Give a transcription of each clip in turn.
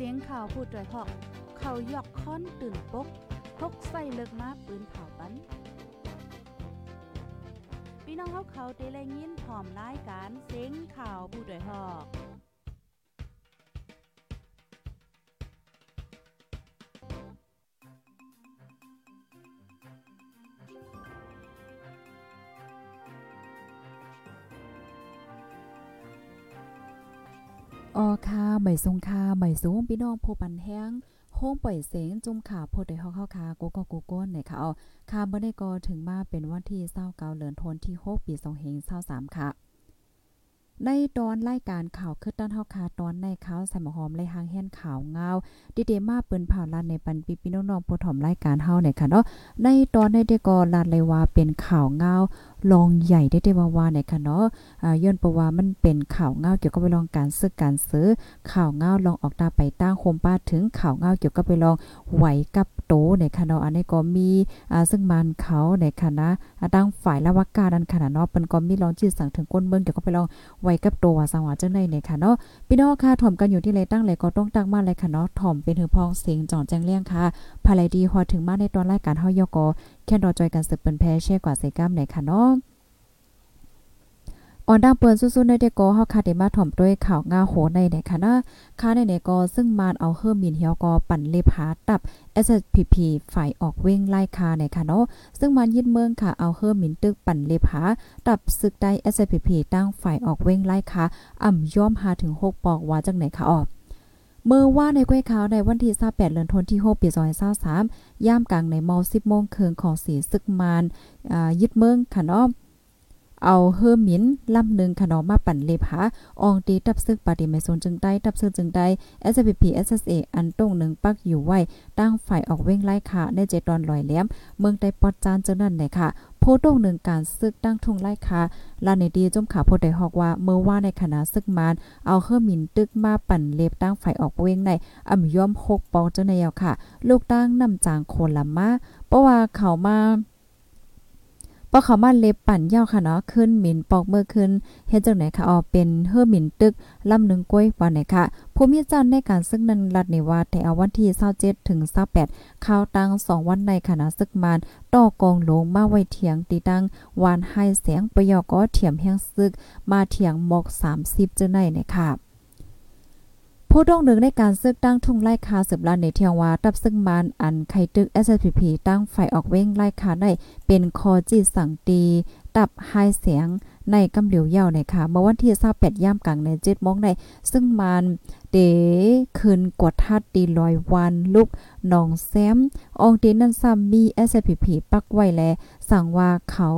เสียงข่าวผู้ด้วยหอกเขายอกค้อนตื่นปกพกใส่เลิกมาปืนเผาปันพี่น้องเขาเขาเตะแลยินพร้อมรายการเสียงข่าวผู้ด้วยหอก ค่ะใหม่ทรงค่ะใหม่สูงพี่น้องผู้ปันแห้งโฮงปล่อยเสียงจุ่มขาโพดได้เฮาเข้าคาโกโกโกโก้นค่ะเอาค่ะบ่ได้ก็ถึงมาเป็นวันที่29เดือนธันวาคมที่6ปี2523ค่ะ ในตอนรายการข่าวคือด้านเฮาคาตอนในข่าวใส่หมอหอมไลหางแห่นข่าวเงาดิเดมาเปิ้นผ่าลานในปันปีพี่น้องๆผู้ถอมรายการเฮาเนี่ยค่ะเนาะในตอนในเดก็ลานเลยว่าเป็นข่าวเงาลองใหญ่ได้ได้ว่าว่าเนี่ยค่ะเนาะอ่าย้อนประว่ามันเป็นข่าวเงาเกี่ยวกับไปลองการซื้อการซื้อข่าวเงาลองออกตาไปตั้งโคมป้าถึงข่าวเงาเกี่ยวกับไปลองไหวกับโตเนี่ยค่ะเนาะอันนี้ก็มีอ่าซึ่งมันเขาเนี่ยค่ะนะตั้งฝ่ายละวักการนันค่ะเนาะเปิ้นก็มีลองจิตสั่งถึงก้นเบิ่งเกี่ยวกับไปลองไหวไว้กับตัวสังว่าจังได๋เนี่ยค่ะเนาะพี่น้องค่ะถ่อมกันอยู่ที่ไรตั้งไรก็ต้องตั้งมาเลยค่ะเนาะถ่อมเป็นหือพองเสียงจ่อนแจ้งเลี่ยงค่ะภายดีฮอดถึงมาในตอนรายการเฮายกอแค่รอจอยกันสืบเป็นแพ้เช่กว่าใส่ก้ามไหนค่ะเนาะ ออนดังเปิ้นสู้ๆในเด็กอเฮาคาได้มาถ่อมด้วยข่าวงาโหในในค่ะนะค่าในในกอซึ่งมานเอาเฮิรมินเฮียวกอปั่นเลพาตับ SPP ฝ่ายออกเว้งไล่คาในค่ะเนาะซึ่งมันยึดเมืองค่ะเอาเฮิรมินตึกปั่นเลพาตับศึกได้ SPP ตั้งฝ่ายออกเว้งไล่คาอ่ำย่อมหาถึง6ปอกว่าจังไหนค่ะออกเมื่อว่าในก้วยขาวในวันที่28เดือนธันวาคมที่6ปี2023ย่ามกลางในม10โมงครึ่งของสีซึกมานยึดเมืองค่ะเนาะ เอาเฮอหมินลำหนึ่งขนอมาปั่นเลผาอองตีตับซึกปฏิเมซนจึงได้ตับซึกจึงได้ SPP SSA อันตรงหนึ่งปักอยู่ไว้ ตั้งฝ่ายออกเว้งไล่ค่ะในเจตอนลอยแหลม เมืองใต้ปอดจานจังนั้นเลยค่ะโพตรงหนึ่งการซึกตั้งทุ่งไล่ค่ะลานในดีจุ่มขาโพได้ฮอกว่าเมื่อว่าในคณะซึกมาน เอาเฮอหมินตึกมาปั่นเล็บตั้งฝ่ายออกเว้งในอ่ำย่อม6ปองเจังในยาวค่ะ ลูกตั้งนำจางโคนละมาเพราะว่าเขามา ปอเขามาเล็บปั่นยาวค่ะเนาะขึ้นหมิ่นปอกเมื่อขึ้นเฮ็ดจังไหนค่ะออเป็นเฮือหมิ่นตึกลำหนึ่งก้อยว่าไหนค่ะผู้มีเจ้าในการซึ่งนั้นรัดในว่าแต่เอาวันที่27ถึง28ข้าวตัง2วันในคณะซึกมานต่อกองลงมาไว้เถียงตีตังวานให้เสียงประยอก็เถียมแห้งซึก มาเถียงหมอก30จังไหนเนี่ยค่ะ ผู้ต้องหนึ่งในการซึกตั้งทุ่งไล่คาสืบลานในเทียงวาตับซึ่งมานอันไข่ตึก SPP ตั้งไฟออกเว้งไล่คาได้เป็นคอจีสังตี ตับไฮเสียงในกำเหลียวเย่าในค่ะ เมื่อวันที่28ย่ามกลางใน7โมงในซึ่งมันเดคืนกดทัดตีลอยวันลุกหนองแซมอองตีนั้นซ้ำมี SPP ปักไว้แลสั่งว่าเขา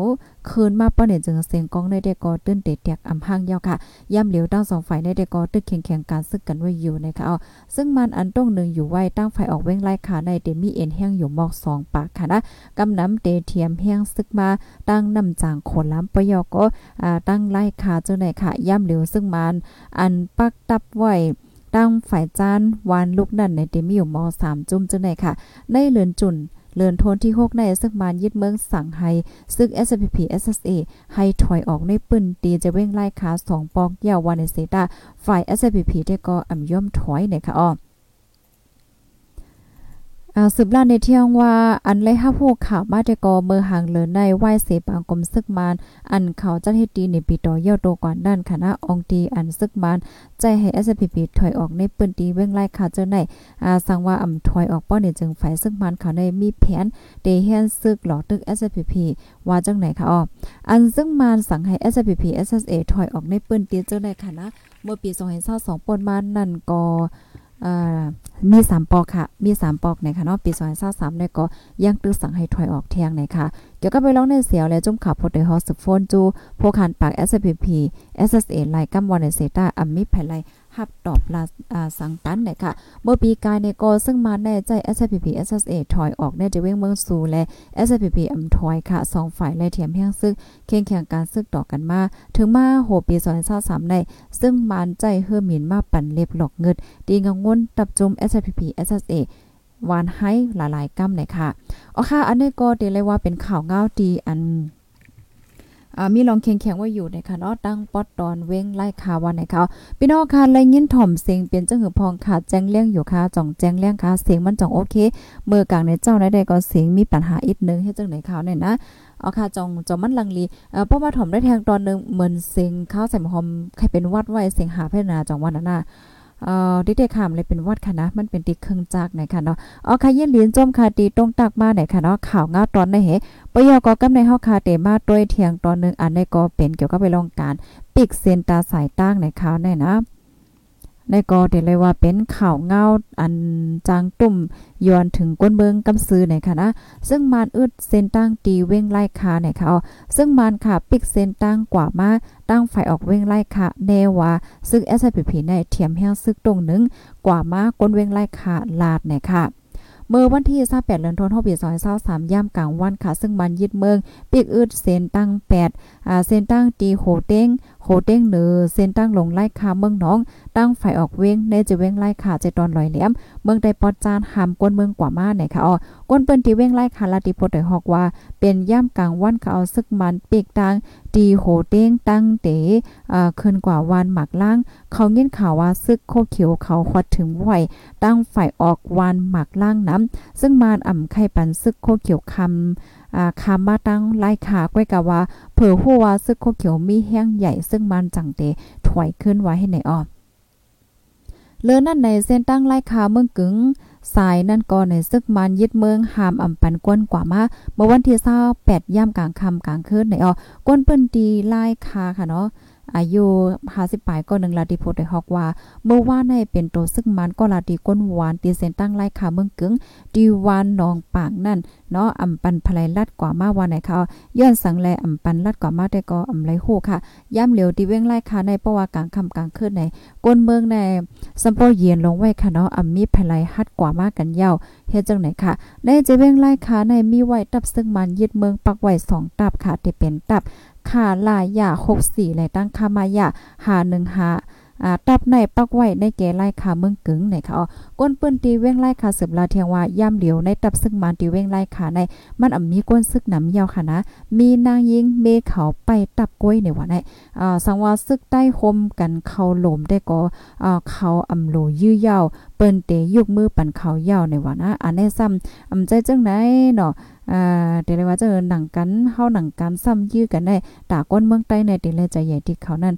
คืนมาป้อเนี่ยจึงเสียงกองในเดกอตื้นเตะแตกอำพังยาวค่ะ ย่ำเหลียวตั้งสองฝ่ายในเดกอตึกแข่งๆการซึกกันไว้อยู่นะคะเอาซึ่งมันอันต้องหนึ่งอยู่ไว้ตั้งฝ่ายออกเว้งไล่ขาในเดมีเอ็นแห้งอยู่มอก2ปากค่ะนะกำน้ำเตเทียมแห้งซึกมาตั้งน้ำจางขนล้ำปยอก็อ่าตั้งไล่ขาเจ้าไหนค่ะ ย่ำเหลียวซึ่งมันอันปักตับไว้ ตั้งฝ่ายจานวานลูกนั่นในเดมีอยู่มอ3จุ่มจังไหนค่ะ ในเลือนจุนเลือนโทนที่6ในซึกมานยึดเมืองสังไฮซึ่ง SPP SSA ให้ถอยออกในปืนตีจะเว้งไล่ขา2ปอกยาววานในเซตาฝ่าย SPP ได้ก็อ่ำย่อมถอยเนี่ยค่ะอ้อ สืบลาในเที่ยงว่าอันไลฮับฮู้ข่าวมาแต่ก็เมื่อหางเลินในไหว้เสปางกรมซึกมาน อันเขาจัดเฮ็ดดีในปีต่อยอดโตก่อนด้านคณะองตีอันซึกมาน ใจให้ SPP ถอยออกในปืนตีเว้งไล่ขาเจอในอ่าสั่งว่าอำถอยออกป้อนี่ยจึงฝ่ายซึกมานเขาในมีแผนเดเฮนซึกหลอตึก SPP ว่าจังไหนคะอ้ออันซึ่งมานสั่งให้ SPP SSA ถอยออกในปืนตีเจอในคณะเมื่อปี2022ปนมานั่นก็ มีสามปอกค่ะ มีสามปอกในค่ะเนาะปี2023ได้ก็ยังตึกสั่งให้ถอยออกแทงในค่ะ เกี่ยวกับไปร้องในเสียวและจุ่มขับพดในฮอสโฟนจูโพคันปาก SPP SSA ไลกำวันในเซต้าอัมมิไพไล ฮับตอบลาสังตันเนี่ยค่ะเมื่อปีกายในก็ซึ่งมาแน่ใจ SPP SSA ถอยออกในจะเว้งเมืองสูและ SPP อำถอยค่ะสองฝ่ายและเทียมแห่งซึกเคียงแข่งการซึกต่อกันมา ถึงมาโหปี2023ในซึ่งมานใจเฮือหมินมาปั่นเล็บหลอกเงิดดีงงงนตับจุม SPP SSA วานให้หลายๆกำเลยค่ะอ๋อค่ะ อันนี้ก็เดเลยว่าเป็นข่าวเงาดีอัน มีลองแข็งๆไว้อยู่ในคะเนาะตั้งปอดตอนเว้งไล่คาวันไหนเขาพี่น้องค่ะไล่ยินถ่อมเสียงเปลี่ยนจังหือพองค่ะแจ้งเลี้ยงอยู่ค่ะจ่องแจ้งเลี้ยงค่ะเสียงมันจ่องโอเคเมื่อกลางในเจ้าใดก็เสียงมีปัญหาอีกนึงเฮ็ดจังไหนเขาเนี่ยนะเอาค่ะจองจอมันลังลีเอ่อเพราะว่าถ่อมได้แทงตอนนึงเหมือนเสียงข้าวใส่หอมใครเป็นวัดไว้เสียงหาพัฒนาจองวันนั้นน่ะ เอ่อดิเดคามเลยเป็นวัดค่ะนะ มันเป็นติเครื่องจักรไหนค่ะเนาะอ๋อค่ะยินเหรียญจมค่ะตีตรงตักมาไหนค่ะเนาะข่าวงาตอนในเหปยก็กำในเฮาคาเตมาด้วยเทียงตอนนึงอันในก็เป็นเกี่ยวกับไปลองการ ปิกเซนตาสายตั้งในข่าวในนะ ในก็เดเลยว่าเป็นข่าวเงาอันจางตุ่มย้อนถึงก้นเบิงกำซื้อในค่ะนะ ซึ่งมานอึดเส้นตั้งตีเว้งไล่คาในค่ะอ๋อซึ่งมานค่ะปิกเส้นตั้งกว่ามาตั้งไฟออกเว้งไล่ค่ะแนว่าซึ่ง SPP ในเทียมแห้งซึกตรงหนึ่งกว่ามาก้นเว้งไล่ค่ะลาดในค่ะเมื่อวันที่28เดือนธันวาคมปี2023ย่ำกลางวันค่ะ ซึ่งมันยึดเมืองปีกอึดเส้นตั้ง8อ่าเส้นตั้งตีโหเต้งโหเต้งเนือเส้นตั้งลงไล่คาเมืองน้อง ตั้งไฟออกเว้งในจะเว้งไล่ขาใจตอนลอยแหลม เมืองใดปอดจานหามกวนเมืองกว่ามาไหนค่ะอ๋อก้นเปิ้นที่เว้งไล่ขาลาติโพดได้ฮอกว่า เป็นย่ำกลางวันเขาเอาซึกมันปีกตังตีโหเต้งตั้งเต๋อ่าขึ้นกว่าวันหมักล่าง เขาเงินข่าวว่าซึกโคเขียวเขาฮอดถึงไหวตั้งไฟออกวันหมักล่างน้ำซึ่งมานอ่ำไข่ปันซึกโคเขียวคำ อ่าคามาตั้งไล่ขาก้อยกะว่าเผื่อฮู้ว่าซึกโคเขียวมีแห้งใหญ่ซึ่งมันจังเตถอยขึ้นไว้ให้ในอ้อเลือนั่นในเส้นตั้งไล่คาเมืองกึ๋งสายนั่นก็ในซึกมันยึดเมืองหามอำปันกวนกว่ามาเมื่อวันที่28ย่ำกลางค่ำกลางคืนในออกวนเปิ้นตีไล่คาค่ะเนาะ อายุ50ปลายก็หนึ่งลาดิโพดได้ฮอกว่า เมื่อว่าในเป็นโตซึ่งมันก็ลาดิก้นหวานตีเส้นตั้งไล่ขาเมืองกึงดีวานนองปากนั่นเนาะอำปันภลัยลัดกว่ามาว่าไหนเขาย้อนสังแลอำปันลัดกว่ามาแต่ก็อำไรโหค่ะย่ำเหลียวที่เว้งไล่ขาในเพราะว่ากลางค่ำกลางคืนในก้นเมืองในสัมปอเย็นลงไว้ค่ะเนาะอำมีภลัยฮัดกว่ามากันยาวเฮ็ดจังไหนค่ะในจะเว้งไล่ขาในมีไว้ตับซึ่งมันยึดเมืองปักไว้2ตับค่ะที่เป็นตับ ขาหลายอย่าหกสี่ไหลตั้งคามายะหาหนึ่งหา อ่าตับในปักไว้ในแก่ไล่คาเมืองกึ๋งในค่ะอ๋อก้นปิ้นตีเว้งไล่คาสืบลาเทียงว่าย่ำเหลียวในตับซึ่งมันตีเว้งไล่คาใน มันอ่ำมีก้นซึกหนำยาวค่ะนะ มีนางยิงเมเขาไปตับกล้วยในว่าในอ่าสังว่าซึกใต้คมกันเขาหลมได้ก็อ่าเขาอ่ำโลยื้อยาวเปิ้นเตยุกมือปั่นเขายาวในว่านะอันนี้ซ้ำอ่ำใจจังไหนเนาะอ่าเดี๋ยวเลยว่าจะหนังกันเฮาหนังกันซ้ำยื้อกันได้ตาก้นเมืองใต้ในเดี๋ยวเลยใจใหญ่ที่เขานั่น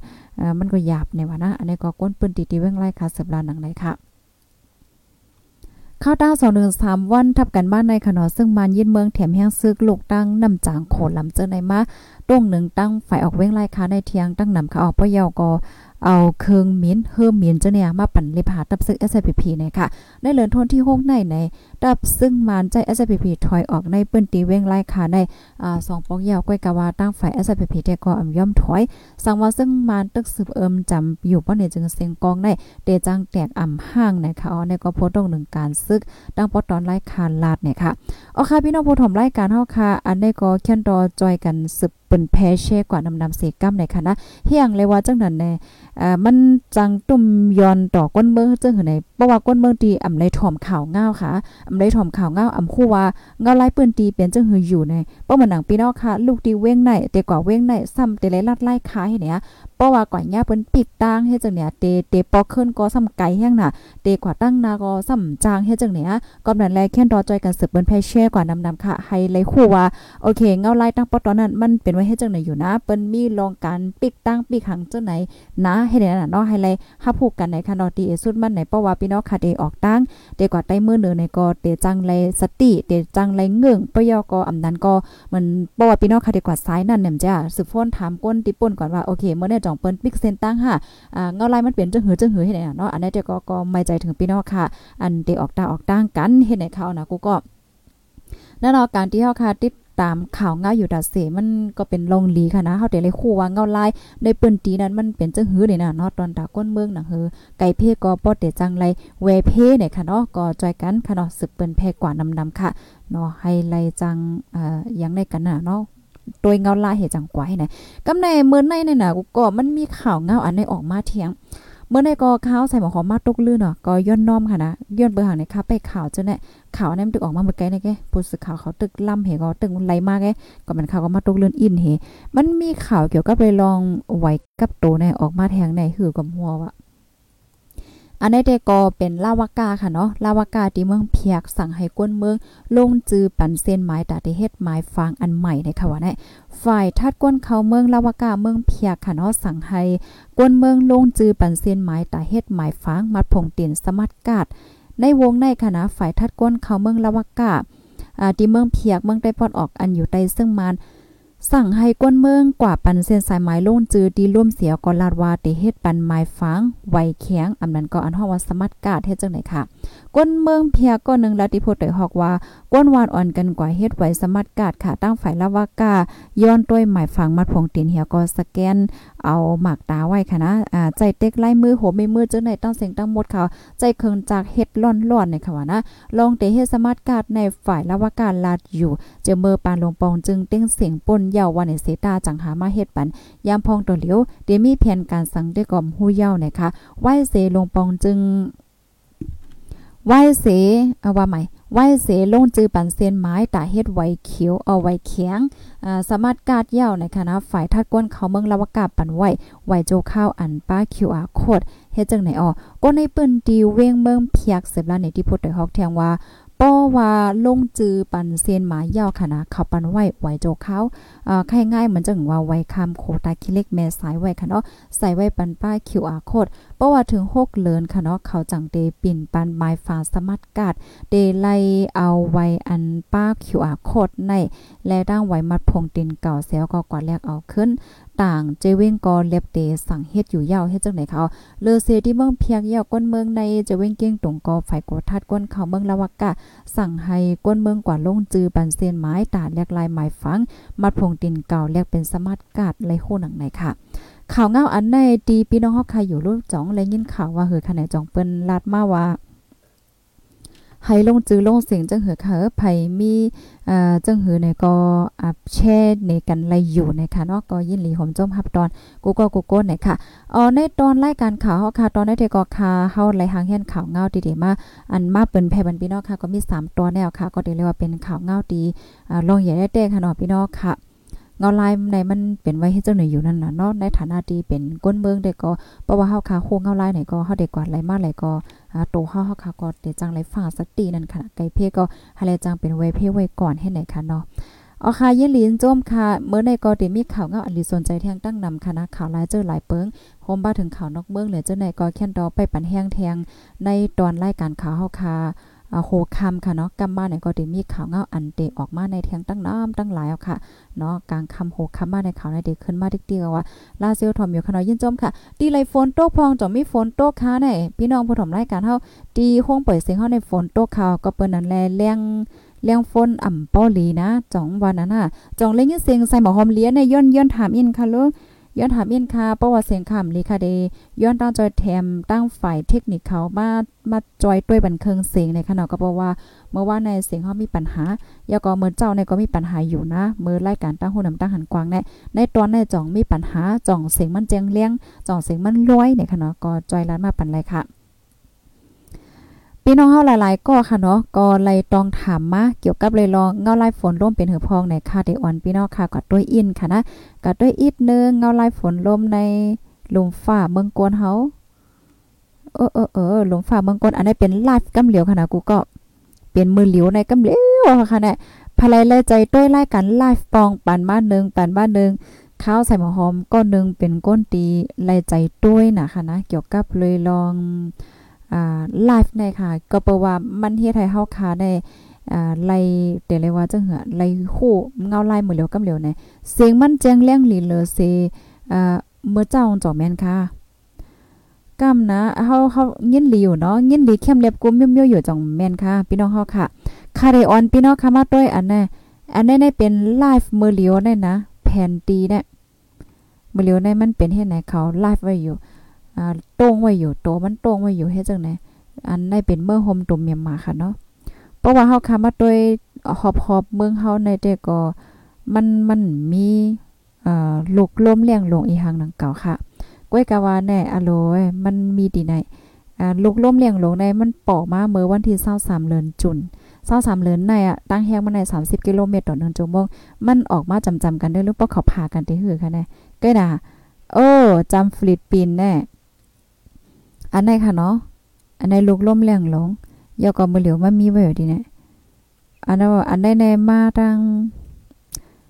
มันก็หยาบในวะนะอันนี้ก็ก้นปืนตีตีเว้งไล่ค่ะสืบลาหนังไหนค่ะข้าวต้าสองหนึ่งสามวันทับกันบ้านในขนอซึ่งมันยินเมืองแถมแห้งซึกลูกตั้งนำจางโขนลำเจอในมาต้งหนึ่งตั้งฝ่ายออกเว้งไล่ค้าในเทียงตั้งนำขาออกปะเยาก็ เอาเครื่องมิ้นเฮิมมิ้นเจ้าเนี่ยมาปั่นเลพาตับซึก SPP เนี่ยค่ะ ในเหลือนทนที่6ในในตับซึ่งมันใจ SPP ถอยออกในเปิ้นตีเว้งไล่ค่ะในอ่า2ปอกยาวก้อยกะว่าตั้งฝ่าย SPP แต่ก็อำย่อมถอย สังว่าซึ่งมันตึกสืบเอิมจำอยู่ป้อเนี่ยจึงเสียงกองในเตจังแตกอ่ำห้างนะคะอ๋อในก็โพตรงหนึ่งการซึกตั้งปอตอนไล่คาลาดเนี่ยค่ะอ๋อค่ะพี่น้องผู้ถมรายการเฮาค่ะอันนี้ก็เขียนรอจอยกันสืบ เป็นแพเช่กว่านำนำเสกัมในค่ะนะเฮียงเลยว่าจังนั้นแน่อ่ามันจังตุ่มย้อนต่อก้นเมืองจังหือในเพราะว่าก้นเมืองตีอำไรถ่อมข่าวง้าวค่ะอำไรถ่อมข่าวง้าวอำคู่ว่าเงาไล่ปืนตีเป็นจังหืออยู่ในเพราะมันหนังพี่น้องค่ะ ลูกตีเว้งในแต่กว่าเว้งในซ้ำแต่ไลลัดไล่ค้าให้เนี่ยเพราะว่าก่อนย่าเปิ้นปิดตั้งให้จังเนี่ยเตเตปอกขึ้นก็ซ้ำไกลแห้งน่ะเตกว่าตั้งนาก็ซ้ำจางให้จังเนี่ยก็นั้นแลแค่นรอจอยกันสืบเปิ้นแพเช่กว่านำนำค่ะให้เลยคู่ว่าโอเคเงาไล่ตั้งปอตอนนั้นมันเป็นว้ให้จังไหนอยู่นะ เปิ้นมีลองการปิกตั้งปิกหังจังไหนนะให้ได้น่ะเนาะให้เลฮับผูกกันในค่ะเนาะตีสุดมันไหนเพราะว่าพี่น้องค่ะเดออกตั้งเดกว่าใต้มือเหนือในก็เตจังเลสติ เตจังเลเงื้องปยอก็อำนั้นก็มันเพราะว่าพี่น้องค่ะเดกว่าซ้ายนั่นเนี่ยจ้ะสืบฟ้นถามก้นติป่นก่อนว่าโอเคเมื่อเนี่ยจ่องเปิ้นปิกเส้นตั้งค่ะอ่าเงาลายมันเป็นจังหือจังหือให้ได้เนาะอันนี้เดก็ก็ไม่ใจถึงพี่น้องค่ะ อันเดออกตาออกตั้งกันเฮ็ดให้เขานะกูก็นั่นเนการที่เฮาค่ะติด ตามข่าวเงาอยู่ดัดเสมันก็เป็นลงลีค่ะนะเฮาแต่เลยคู่ว่าเงาลายในเปืนตีนั้นมันเป็นจังหือนี่นะเนาะตอนตาก้นเมืองน่ะเฮอไก่เพก็ปอดเตจังไรเวเพเนี่ยค่ะเนาะก็จอยกันค่ะเนาะสึกเปิ้นแพกว่านำๆค่ะเนาะให้ไลจังเอ่อยังได้กันน่ะเนาะโดยเงาลายเหตุจังกว่าให้ไหนกำในเมื่อในเนี่ยนะก็มันมีข่าวเงาอันในออกมาเที่ยง เมื่อในก็ข้าวใส่หมอหอมมาตกลื่นเนาะก็ย่อนน้อมค่ะนะย่อนเบอร์หางในค่ะไปข่าวจังแน่ข่าวนั้นตึกออกมาเมื่อไกลนี่แกผู้สื่อข่าวเขาตึกล่ำเหก็ตึกไหลมากแกก็มันข่าวก็มาตกลื่นอินเหมันมีข่าวเกี่ยวกับเลยลองไหวกับโตในออกมาแทงในหือกับหัวว่า อันนี้เดก็เป็นลาวากาค่ะเนาะลาวากาที่เมืองเพียกสั่งให้กวนเมืองลงจือปันเส้นไม้ตาที่เฮ็ดไม้ฟางอันใหม่ในค่ะว่าแน่ฝ่ายทัดกวนเขาเมืองลาวากาเมืองเพียกค่ะเนาะสั่งให้กวนเมืองลงจือปันเส้นไม้ตาเฮ็ดไม้ฟางมัดผงตินสมัดกาดในวงในคณะฝ่ายทัดก้นเขาเมืองลาวากาที่เมืองเพียกเมืองได้ปอดออกอันอยู่ใต้ซึ่งมาน สั่งให้ก้นเมืองกว่าปันเส้นสายไม้ลงจือดีร่วมเสียก็ลาดว่าเตเฮ็ดปันไม้ฟางไวแข็งอำนั้นก็อันฮอว่าสมัดกาดเฮ็ดจังไหนค่ะ ก้นเมืองเพียก็นึงลาติโพดได้ฮอกว่า ก้นวานอ่อนกันกว่าเฮ็ดไว้สมัดกาดค่ะตั้งฝ่ายลาวากาย้อนต้วยหมายฝังมัดผงตีนเหี่ยก็สแกน เอาหมากตาไว้ค่ะนะอ่าใจเต็กไล่มือโหไม่มือจังไหนตั้งเสียงตั้งหมดเขาใจเคิงจากเฮ็ดล่อนๆในค่ะว่านะลองเตเฮ็ดสมัดกาดในฝ่ายลาวากาลาดอยู่เจอเมอปานลงปองจึงเต้งเสียงป่นเยาวันในเสตาจังหามาเฮ็ดปันยามพองตัวเหลียวเดมีแผนการสั่งได้ก่อมฮู้เย้านะคะไหวเสลงปองจึงไหวเสเอาว่าใหม่ไหวเสลงจือปันเส้นไม้ตาเฮ็ดไว้เขียวเอาไว้แข็งสามารถกาดเย้านคะนะฝ่ายทัดก้นเขาเมืองลาวกาปันไหว้ไว้โจข้าวอันป้า QR โคดเฮ็ดจังไหนอ๋อก็ในปิ้นดีเว้งเมืองเพียกเสบลาในที่พูดได้ฮอกแทงว่า ป้อว่าลงจือปันเซียนหมาเย้าค่ะนะเขาปันไหวไหวโจเขาเอ่อใครง่ายเหมือนจังว่าไว้คำโคตาคิเล็กแม่สายไว้ค่ะเนาะใส่ไว้ปันป้า QR โคดเพ ราะว่าถึง6เลินค่ะเนาะเขาจังเดปิ่นปันไม้ฟ้าสมัดกาดเดไลเอาไว้อันป้า QR โคดใน และดั้งไว้มัดพงตินเก่าเสียวก็กว่าแลกเอาขึ้น ต่างเจเว้งก็เล็บเตสั่งเฮ็ดอยู่ยาวเฮ็ดจังไหนเขาเลอเซที่เมืองเพียกยาวก้นเมืองในเจเว้งเก้งตงก็ฝ่ายกดทัดก้นเขาเมืองละวกะ สั่งให้ก้นเมืองกว่าลงจือปันเซียนไม้ตาแลกลายหมายฟัง มัดพงตินเก่าแลกเป็นสมัดกาดไรโคหนังไหนค่ะ ข่าวเงาอันในตีพี่น้องเฮาใครอยู่รูปจ่องและยินข่าวว่าเหือขนาดจ่องเปิ้นลาดมาว่าให้ลงจือลงเสียงจังเหือค่ะไผมีเอ่อจังหือเนี่ยก็อับแช่ในกันไลอยู่นะคะเนาะก็ยินหลีหอมจมฮับตอนกูก็กูโก้เนี่ยค่ะอ๋อในตอนรายการข่าวเฮาค่ะตอนได้เทก็ค่ะเฮาไลหางแห่นข่าวเงาดีๆมาอันมาเปิ้นแพ่บันพี่น้องค่ะก็มี3ตัวแนวค่ะ ก็เรียกว่าเป็นข่าวเงาดีอ่าลองอย่าได้เต้ค่ะเนาะพี่น้องค่ะ เงาลายในมันเป็นไว้ให้เจ้าหน่อยอยู่นั่นน่ะเนาะในฐานะที่เป็นก้นเมืองเด็กก็เพราะว่าเฮาคาโคเงาลายไหนก็เฮาเด็กกว่าไหลมาไหลก็อ่าโตเฮาเฮาคาก็เดจังไหลฟ้าสักตีนั่นค่ะไก่เพก็ให้แลจังเป็นไว้เพไว้ก่อนให้ไหนค่ะเนาะเอาค่ะยินลินโจมค่ะเมื่อในก็ได้มีข่าวเงาอันลีสนใจแทงตั้งนำคณะข่าวหลายเจอหลายเปิงโฮมบ้าถึงข่าวนอกเมืองเหลือเจ้าไหนก็แค่นดอไปปันแห้งแทงในตอนรายการข่าวเฮาค่ะ โหคำค่ะเนาะกำมาเนี่ยก็ได้มีข่าวเงาอันเตออกมาในแทงตั้งน้ำตั้งหลายเอาค่ะเนาะกลางคำโหคำมาในข่าวในเด็กขึ้นมาติ๊กๆว่าลาเซลทอมอยู่ขนาดยินจมค่ะตีไลฝนโตกพองจอมมีฝนโตกค่ะไหนพี่น้องผู้ถมรายการเฮาตีห้องเปิดเสียงเฮาในฝนโตกข่าวก็เปิ้นนั้นแลเลียงเลี้ยงฝนอ่ำป้อลีนะจ่องวันนั้นน่ะจ่องเล่นยินเสียงใส่หมอหอมเลี้ยในย้อนย้อนถามอินค่ะลูก ย้อนถามอินค่ะเพราะว่าเสียงคำลีคาเดย้อนตั้งจอยแถมตั้งฝ่ายเทคนิคเขามามาจอยด้วยบันเคิงเสียงในขณะก็บอกว่า เมื่อว่าในเสียงเขามีปัญหายาก็เมื่อเจ้าในก็มีปัญหาอยู่นะมือรายการตั้งหูนำตั้งหันกวางแน่ในตอนในจ่องมีปัญหาจ่องเสียงมันเจียงเลี้ยงจ่องเสียงมันร้อยเนี่ยค่ะเนาะก็จอยร้านมาปันไรค่ะ พี่น้องเฮาหลายๆก็ค่ะเนาะก็เลยต้องถามมาเกี่ยวกับเลยลองเงาลายฝนร่มเป็นหือพองในค่ะเดออนพี่น้องค่ะก็ด้วยอินค่ะนะก็ด้วยอีกนึงเงาลายฝนลมในลมฟ้าเมืองกวนเฮาเออเออเออหลมฟ้าเมืองกวนอันนี้เป็นไลฟ์กำเหลียวค่ะนะกูก็เป็นมือเหลียวในกำเหลียวค่ะเนี่ยภายเลยใจด้วยรายการไลฟ์ปองปันบ้านหนึ่งปันบ้านหนึ่งข้าวใส่หมอหอมก้อนนึงเป็นก้นตีไล่ใจด้วยนะคะนะเกี่ยวกับเลยลอง ไลฟ์ในค่ะ ก็เพราะว่ามันเฮ็ดให้เฮาคาได้อ่าไล่แต่เลยว่าจังหือไล่คู่เงาไล่หมือเหลียวกำเหลียวในเสียงมันแจ้งแรงหลีเลอเซอ่าเมื่อเจ้าจ่อแม่นค่ะกำนะเฮาเฮายินหลีอยู่เนาะยินหลีเข้มเล็บกุมเมิ้วๆอยู่จ่องแม่นค่ะพี่น้องเฮาค่ะคาเดออนพี่น้องค่ะมาด้วยอันน่ะอันนี้ได้เป็นไลฟ์มือเหลียวได้นะแผ่นตีเนี่ยมือเหลียวได้มันเป็นเฮ็ดไหนเขาไลฟ์ไว้อยู่ อ่าต้งไว้อยู่โตมันต้งไว้อยู่เฮ็ดจังได๋อันได้เป็นเมื่อห่มตุ่มเมียมมาค่ะเนาะเพราะว่าเฮาค่ะมาด้วยหอบเมืองเฮาในแต่ก็มันมันมีอ่าลูกลมเลี้ยงลงอีหังดังเก่าค่ะก้วยกะว่าแน่อโลยมันมีดีไหนอ่าลูกล้มเลี้ยงลงในมันป่อมาเมื่อวันที่23เดือนจุน23เดือนในอะตั้งแฮงมันใน 30กิโลเมตรต่อ1ชั่วโมงมันออกมาจำๆกันได้หรือบ่เขาพากันติหือค่ะแน่ก้อยด่าโอ้จำฟิลิปปินแน่ อันไหนค่ะเนาะ อันในลูกล้มเลี้ยงลงยอก็มือเหลียวมันมีไว้อยู่ดีเนี่ยอันนั้นอันได้ในมาตั้ง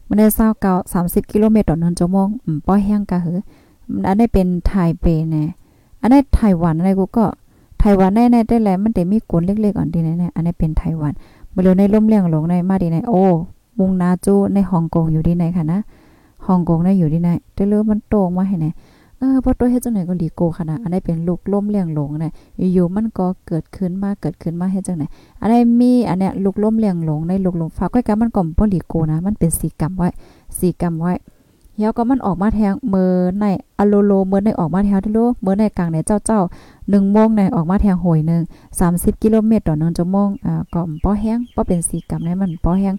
มันได้29 30กิโลเมตรต่อ1ชั่วโมงอืมป้อแห้งกะหืออันนี้เป็นไทเปแน่อันนี้ไต้หวันอะไรกูก็ไต้หวันในในได้แลมันแต่มีกวนเล็กๆอ่อนดีแน่ๆอันนี้เป็นไต้หวันบ่เหลียวในล่มเลี้ยงลงในมาดีในโอ้มุงนาจูในฮ่องกงอยู่ดีไหนค่ะนะฮ่องกงได้อยู่ดีไหนแต่เลือมันโตมาให้ไหน เออพอตัวเฮ็ดจังไหนก็ลีโกค่ะนะอันนี้เป็นลูกล่มเลี้ยงหลงนะอยู่ๆมันก็เกิดขึ้นมาเกิดขึ้นมาเฮ็ดจังไหนอันนี้มีอันเนี้ยลูกล่มเลี้ยงหลงในลูกหลงฝากไว้กับมันก็บ่ลีโกนะ มันเป็นสีกรรมไว้สีกรรมไว้เฮียก็มันออกมาแทงเมื่อในอะโลโลเมื่อในออกมาแทงที่โลเมื่อในกลางในเจ้าเจ้า1โมงในออกมาแทงโหยหนึ่ง30กิโลเมตรต่อ1ชั่วโมงอ่าก็ป้อแห้งป้อเป็นสีกรรมในมันป้อแห้ง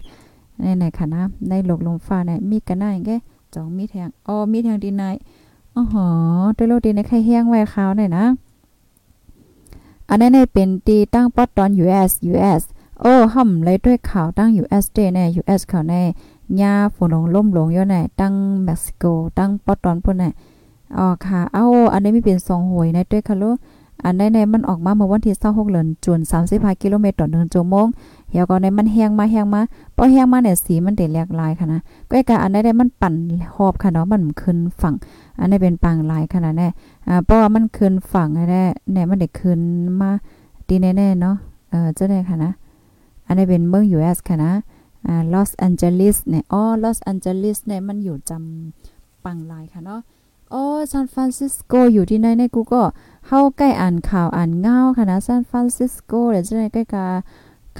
ในในค่ะนะในโลกลมฟ้าในมีกันได้แกจองมีแทงอ๋อมีแทงดีนาย อ๋อหอด้วยโลดีในไข่แห้งไว้ขาวหน่อยนะ อันนั้นเป็นตีตั้งป๊อตตอน US US โอ้ห่ำเลยด้วยข่าวตั้ง US เดเน่ US ข่าวแน่ยาฝนลงล่มลงอยู่ไหนตั้งเม็กซิโก ตั้งป๊อตตอนพุ่นน่ะอ๋อค่ะ เอ้า อันนี้มีเป็นซองหวยในด้วยค่ะลูก อันใดในมันออกมาเมื่อวันที่26เดือนจุน35กิโลเมตรต่อ1ชั่วโมงเฮียก็ในมันแห้งมาแห้งมาพอแห้งมาเนี่ยสีมันได้แหลกลายค่ะนะก็กะอันใดได้มันปั่นหอบค่ะเนาะมันขึ้นฝั่ง อันนี้เป็นปางลายขนาดแน่อ่าเพราะว่ามันขึ้นฝั่งแน่เนี่ยมันได้ขึ้นมาดีแน่ๆเนาะเออเจ้าได้ค่ะนะ อันนี้เป็นเมือง US ค่ะนะอ่าลอสแอนเจลิสเนี่ยอ๋อลอสแอนเจลิสเนี่ยมันอยู่จำปังลายค่ะเนาะ โอ้ซานฟรานซิสโกอยู่ที่ไหนในกูก็เข้าใกล้อ่านข่าวอ่านเงาค่ะนะซานฟรานซิสโกเดี๋ยวจะได้ใกล้กา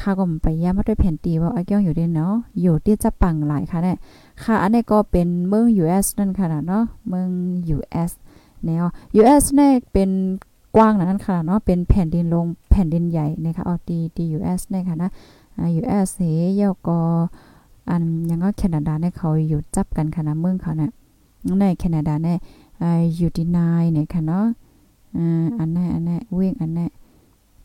ข้าก็ไปย่ามาด้วยแผ่นตีว่าไอ้เกี้ยงอยู่ด้วยเนาะอยู่ที่จะปังหลายค่ะเนี่ยค่ะอันนี้ก็เป็นเมือง US นั่นค่ะเนาะเมือง US แนว US เนี่ยเป็นกว้างนั่นค่ะเนาะเป็นแผ่นดินลงแผ่นดินใหญ่นะคะเอาดีดี US เนี่ยค่ะนะ US เฮยก็อันยังก็แคนาดาเนี่ยเขาอยู่จับกันค่ะนะเมืองเขาเนี่ย ในแคนาดาเนี่ยอ่าอยู่ที่นายเนี่ยค่ะเนาะอ่าอันนั้นอันนั้นเว้งอันนั้น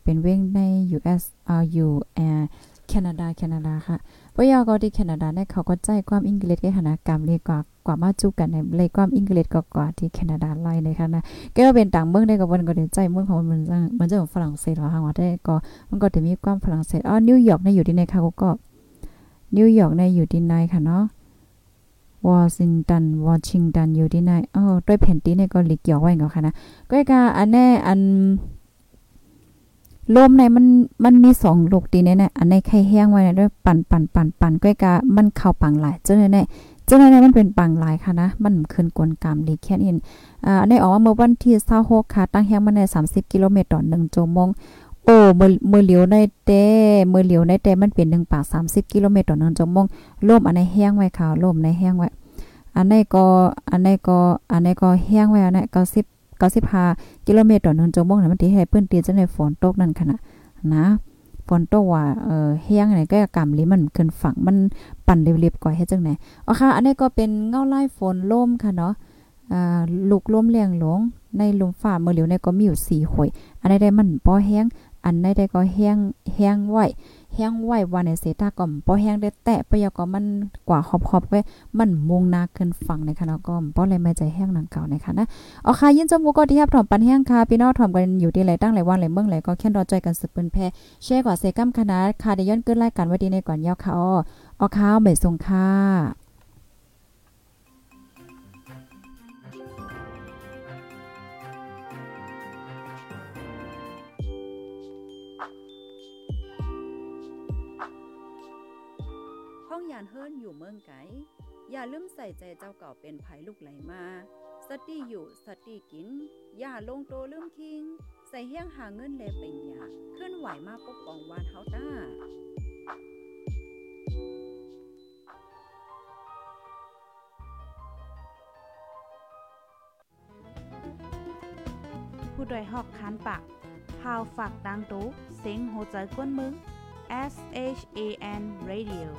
เป็นเว้งใน US อ่าอยู่เอ่อแคนาดาแคนาดาค่ะปยก็ที่แคนาดาเนี่ยเขาก็ใจความอังกฤษกันนะกรรมเลยกว่ากว่ามาจุกันในเลยความอังกฤษก็กว่าที่แคนาดาไล่เลยค่ะนะก็เป็นต่างเมืองได้ก็วันก็ได้ใจเมืองของมันมันจะของฝรั่งเศสหรอฮะว่าได้ก็มันก็จะมีความฝรั่งเศสอ๋อนิวยอร์กเนี่ยอยู่ที่ไหนค่ะก็นิวยอร์กเนี่ยอยู่ที่ไหนค่ะเนาะ วอชิงตันวอชิงตันอยู่ที่ไหนอ๋อด้วยแผ่นที่เนี่ยก็หลิเกี่ยวไว้ก็ค่ะนะก็กาอันแน่อันลมในมันมันมีสองลูกตีเนี่ยนะอันในไข่แห้งไว้ด้วยปั่นปั่นปั่นปั่นก้อยกามันเข้าปังหลายเจ้าเนี่ยเจ้าเนี่ยมันเป็นปังหลายค่ะนะมันขึ้นกวนกรรมลีแค่นี้อ่าอันนี้ออกมาเมื่อวันที่26ค่ะตั้งแห้งมาใน30กิโลเมตรต่อ1ชั่วโมง โอ้มือมือเหลียวในเต้มือเหลียวในเต้มันเป็น1ปาก30กิโลเมตรต่อ1ชั่วโมงลมอันในแห้งไว้ค่ะลมในแห้งไว้อันนี้ก็อันนี้ก็อันนี้ก็แห้งไว้อันนี้ก็10 95กิโลเมตรต่อ1ชั่วโมงน่ะมันสิให้เปิ้นตีจังได๋ฝนตกนั่นค่ะนะนะฝนตกว่าเอ่อแห้งไหนก็กำลิมันขึ้นฝั่งมันปั่นเรียบๆกว่าเฮ็ดจังได๋อ๋อค่ะ อันนี้ก็เป็นเงาไล่ฝนลมค่ะเนาะอ่าลูกลมแรงหลงในลมฟ้าเมื่อเหลียวในก็มีอยู่4หอยอันใดได้มันบ่แห้ง อันใดๆก็แห้งแห้งไว้แห้งไหวว่าในเสตาก็บ่แห้งได้แตะปยก็มันกว่าขอบๆไว้มันมุงนาขึ้นฝั่งในคะเนาะก็บ่เลยไม่ใจแห้งหนังเก่าในคะนะอ๋อค่ะยินจมูกก็ที่รับถอมปันแห้งค่ะพี่น้องถอมกันอยู่ที่ไหนตั้งหลายวันหลายเมืองหลายก็แค่รอใจกันสืบเปิ้นแพ่แชร์กว่าเซกัมคณะค่ะได้ย้อนเกินรายการไว้ดีในก่อนยาวค่ะอ้ออ๋อค่ะเบ่ส่งค่ะานเฮิรนอยู่เมืองไกอย่าลืมใส่ใจเจ้าเก่าเป็นภัยลูกไหลมา สติอยู่สติกิน อย่าลงโตลืมคิง ใส่เฮี้ยงหาเงินแลเป็นยาเคลื่อนไหวมาปกป้องวานเฮาต้าผู้ดยหอกคานปากพาวฝากดังตู้เซ็งโหใจกวนมึง S H A N Radio